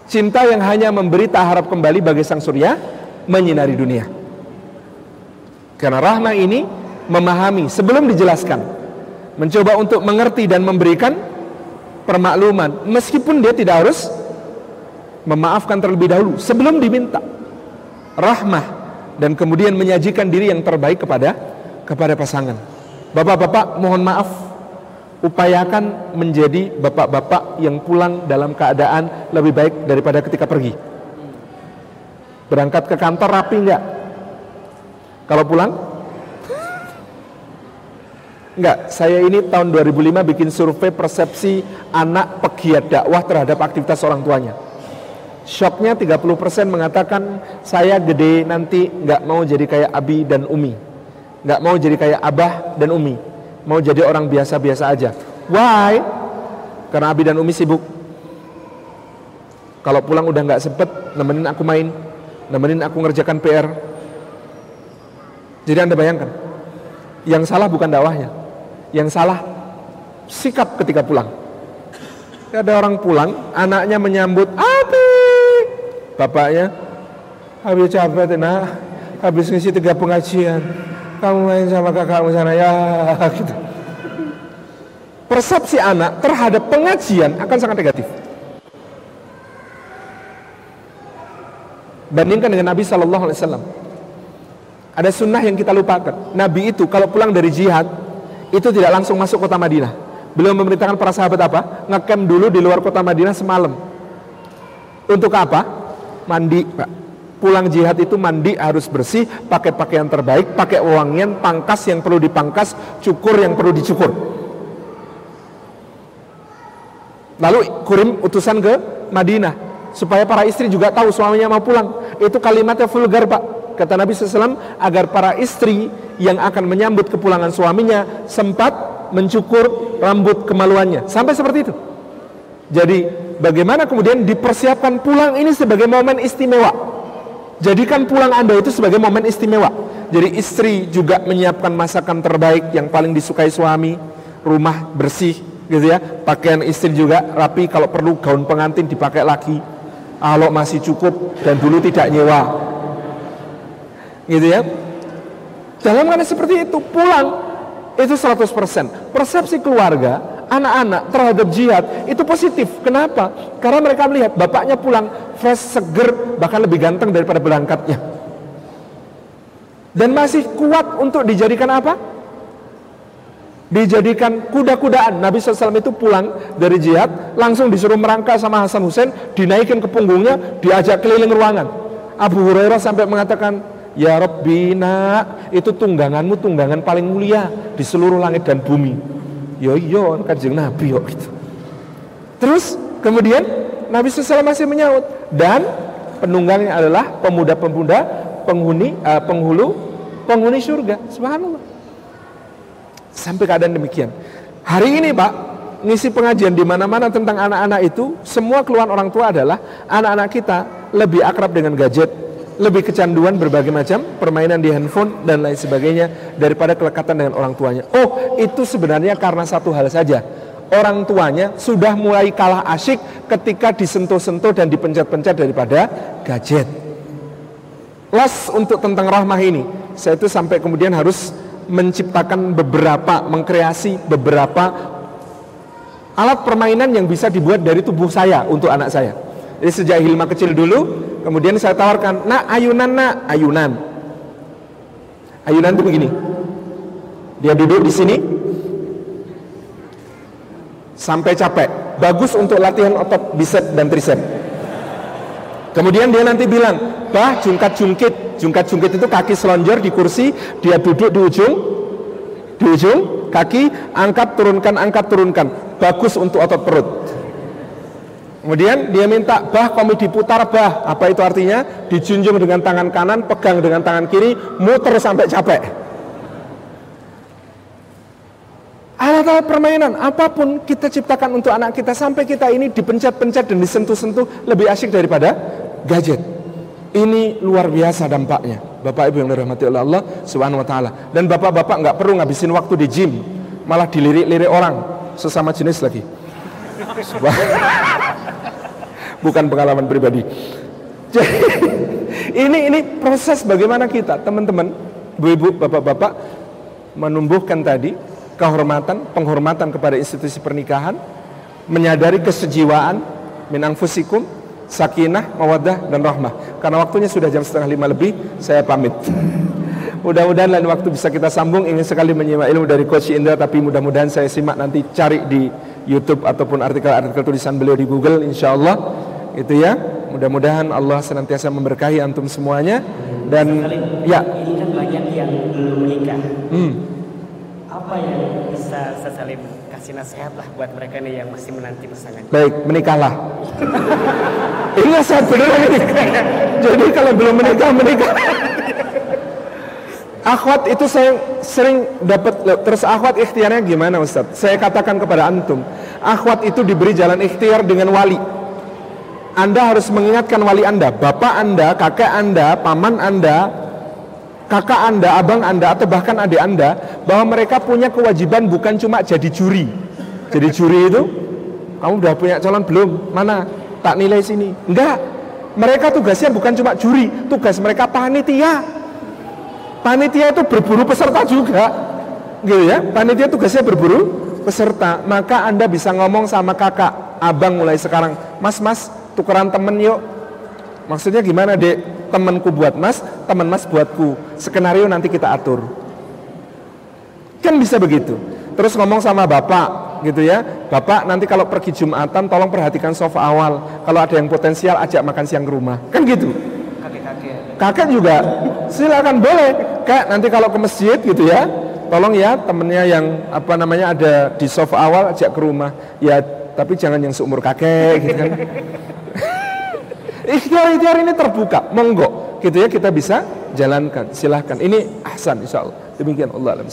Cinta yang hanya memberi tak harap kembali bagi sang surya menyinari dunia. Karena rahmah ini memahami sebelum dijelaskan. Mencoba untuk mengerti dan memberikan permakluman meskipun dia tidak harus memaafkan terlebih dahulu sebelum diminta rahmah dan kemudian menyajikan diri yang terbaik kepada kepada pasangan. Bapak-bapak mohon maaf upayakan menjadi bapak-bapak yang pulang dalam keadaan lebih baik daripada ketika pergi. Berangkat ke kantor rapi enggak? Kalau pulang? Enggak, saya ini tahun 2005 bikin survei persepsi anak pegiat dakwah terhadap aktivitas orang tuanya. Shocknya 30% mengatakan saya gede nanti nggak mau jadi kayak Abi dan Umi. Nggak mau jadi kayak Abah dan Umi. Mau jadi orang biasa-biasa aja. Why? Karena Abi dan Umi sibuk. Kalau pulang udah nggak sempet nemenin aku main, nemenin aku ngerjakan PR. Jadi anda bayangkan, yang salah bukan dakwahnya, yang salah sikap ketika pulang. Ada orang pulang, anaknya menyambut, Abi, bapaknya, habis capek, nah, habis ngisi tiga pengajian, kamu main sama kakakmu sana ya, gitu. Persepsi anak terhadap pengajian akan sangat negatif. Bandingkan dengan Nabi Shallallahu Alaihi Wasallam. Ada sunnah yang kita lupakan. Nabi itu kalau pulang dari jihad itu tidak langsung masuk kota Madinah. Beliau memerintahkan para sahabat apa? Ngecamp dulu di luar kota Madinah semalam. Untuk apa? Mandi, Pak. Pulang jihad itu mandi harus bersih, pakai pakaian terbaik, pakai wangian, pangkas yang perlu dipangkas, cukur yang perlu dicukur. Lalu kurim utusan ke Madinah supaya para istri juga tahu suaminya mau pulang. Itu kalimatnya vulgar, Pak. Kata Nabi SAW agar para istri yang akan menyambut kepulangan suaminya sempat mencukur rambut kemaluannya. Sampai seperti itu. Jadi bagaimana kemudian dipersiapkan pulang ini sebagai momen istimewa. Jadikan pulang Anda itu sebagai momen istimewa. Jadi istri juga menyiapkan masakan terbaik yang paling disukai suami, rumah bersih gitu ya. Pakaian istri juga rapi kalau perlu gaun pengantin dipakai lagi. Kalau masih cukup dan dulu tidak nyewa gitu ya. Dalam keadaan seperti itu pulang itu 100% persepsi keluarga anak-anak terhadap jihad itu positif. Kenapa? karena mereka melihat bapaknya pulang fresh, seger bahkan lebih ganteng daripada berangkatnya. Dan masih kuat untuk dijadikan apa? dijadikan kuda-kudaan. Nabi SAW itu pulang dari jihad langsung disuruh merangkak sama Hasan Hussein dinaikin ke punggungnya diajak keliling ruangan. Abu Hurairah sampai mengatakan Ya Rabbi nak itu tungganganmu tunggangan paling mulia di seluruh langit dan bumi. Yo yo kanjeng Nabi yo gitu. Terus kemudian Nabi SAW masih menyaut dan penunggangnya adalah pemuda-pemuda penghuni uh, penghulu penghuni surga. Subhanallah. Sampai keadaan demikian. Hari ini Pak ngisi pengajian di mana-mana tentang anak-anak itu semua keluhan orang tua adalah anak-anak kita lebih akrab dengan gadget, lebih kecanduan berbagai macam permainan di handphone dan lain sebagainya daripada kelekatan dengan orang tuanya. Oh, itu sebenarnya karena satu hal saja. Orang tuanya sudah mulai kalah asyik ketika disentuh-sentuh dan dipencet-pencet daripada gadget. Les untuk tentang rahmah ini, saya itu sampai kemudian harus menciptakan beberapa, mengkreasi beberapa alat permainan yang bisa dibuat dari tubuh saya untuk anak saya. Jadi sejak Hilma kecil dulu, kemudian saya tawarkan, nak ayunan nak, ayunan. Ayunan itu begini. Dia duduk di sini sampai capek. Bagus untuk latihan otot bicep dan tricep. Kemudian dia nanti bilang, bah jungkat jungkit. Jungkat jungkit itu kaki selonjor di kursi, dia duduk di ujung, di ujung kaki, angkat turunkan, angkat turunkan. Bagus untuk otot perut. Kemudian dia minta bah kami diputar bah. Apa itu artinya? Dijunjung dengan tangan kanan, pegang dengan tangan kiri, muter sampai capek. Alat-alat permainan apa pun kita ciptakan untuk anak kita sampai kita ini dipencet-pencet dan disentuh-sentuh lebih asyik daripada gadget. Ini luar biasa dampaknya. Bapak Ibu yang dirahmati oleh Allah Subhanahu wa taala. Dan bapak-bapak nggak perlu ngabisin waktu di gym, malah dilirik-lirik orang sesama jenis lagi. Bukan pengalaman pribadi. Jadi, ini ini proses bagaimana kita teman-teman, ibu-ibu, bapak-bapak menumbuhkan tadi kehormatan, penghormatan kepada institusi pernikahan, menyadari kesejiwaan minang fusikum sakinah, mawadah, dan rahmah. Karena waktunya sudah jam setengah lima lebih, saya pamit. Mudah-mudahan lain waktu bisa kita sambung. Ingin sekali menyimak ilmu dari Coach Indra, tapi mudah-mudahan saya simak nanti cari di YouTube ataupun artikel-artikel tulisan beliau di Google, insya Allah. Itu ya. Mudah-mudahan Allah senantiasa memberkahi antum semuanya. Dan ya. Ini kan banyak yang belum menikah. Hmm. Apa yang bisa Salim kasih nasihat lah buat mereka nih yang masih menanti pasangan? Baik, menikahlah. ini nasihat beneran ini. Jadi kalau belum menikah, menikah. Akhwat itu saya sering dapat terus akhwat ikhtiarnya gimana Ustaz? Saya katakan kepada antum, akhwat itu diberi jalan ikhtiar dengan wali. Anda harus mengingatkan wali Anda, bapak Anda, kakek Anda, paman Anda, kakak Anda, abang Anda atau bahkan adik Anda bahwa mereka punya kewajiban bukan cuma jadi juri. Jadi juri itu kamu udah punya calon belum? Mana? Tak nilai sini. Enggak. Mereka tugasnya bukan cuma juri, tugas mereka panitia Panitia itu berburu peserta juga. Gitu ya. Panitia tugasnya berburu peserta. Maka Anda bisa ngomong sama kakak, abang mulai sekarang, "Mas, Mas, tukeran temen yuk." Maksudnya gimana, Dek? Temenku buat Mas, temen Mas buatku. Skenario nanti kita atur. Kan bisa begitu. Terus ngomong sama bapak, gitu ya. Bapak nanti kalau pergi Jumatan tolong perhatikan sofa awal. Kalau ada yang potensial ajak makan siang ke rumah. Kan gitu kakek juga silakan boleh kak nanti kalau ke masjid gitu ya tolong ya temennya yang apa namanya ada di sofa awal ajak ke rumah ya tapi jangan yang seumur kakek gitu kan ikhtiar-ikhtiar ini terbuka. Monggo. Gitu ya kita bisa jalankan. Silahkan. Ini ahsan insya Allah. Demikian Allah alam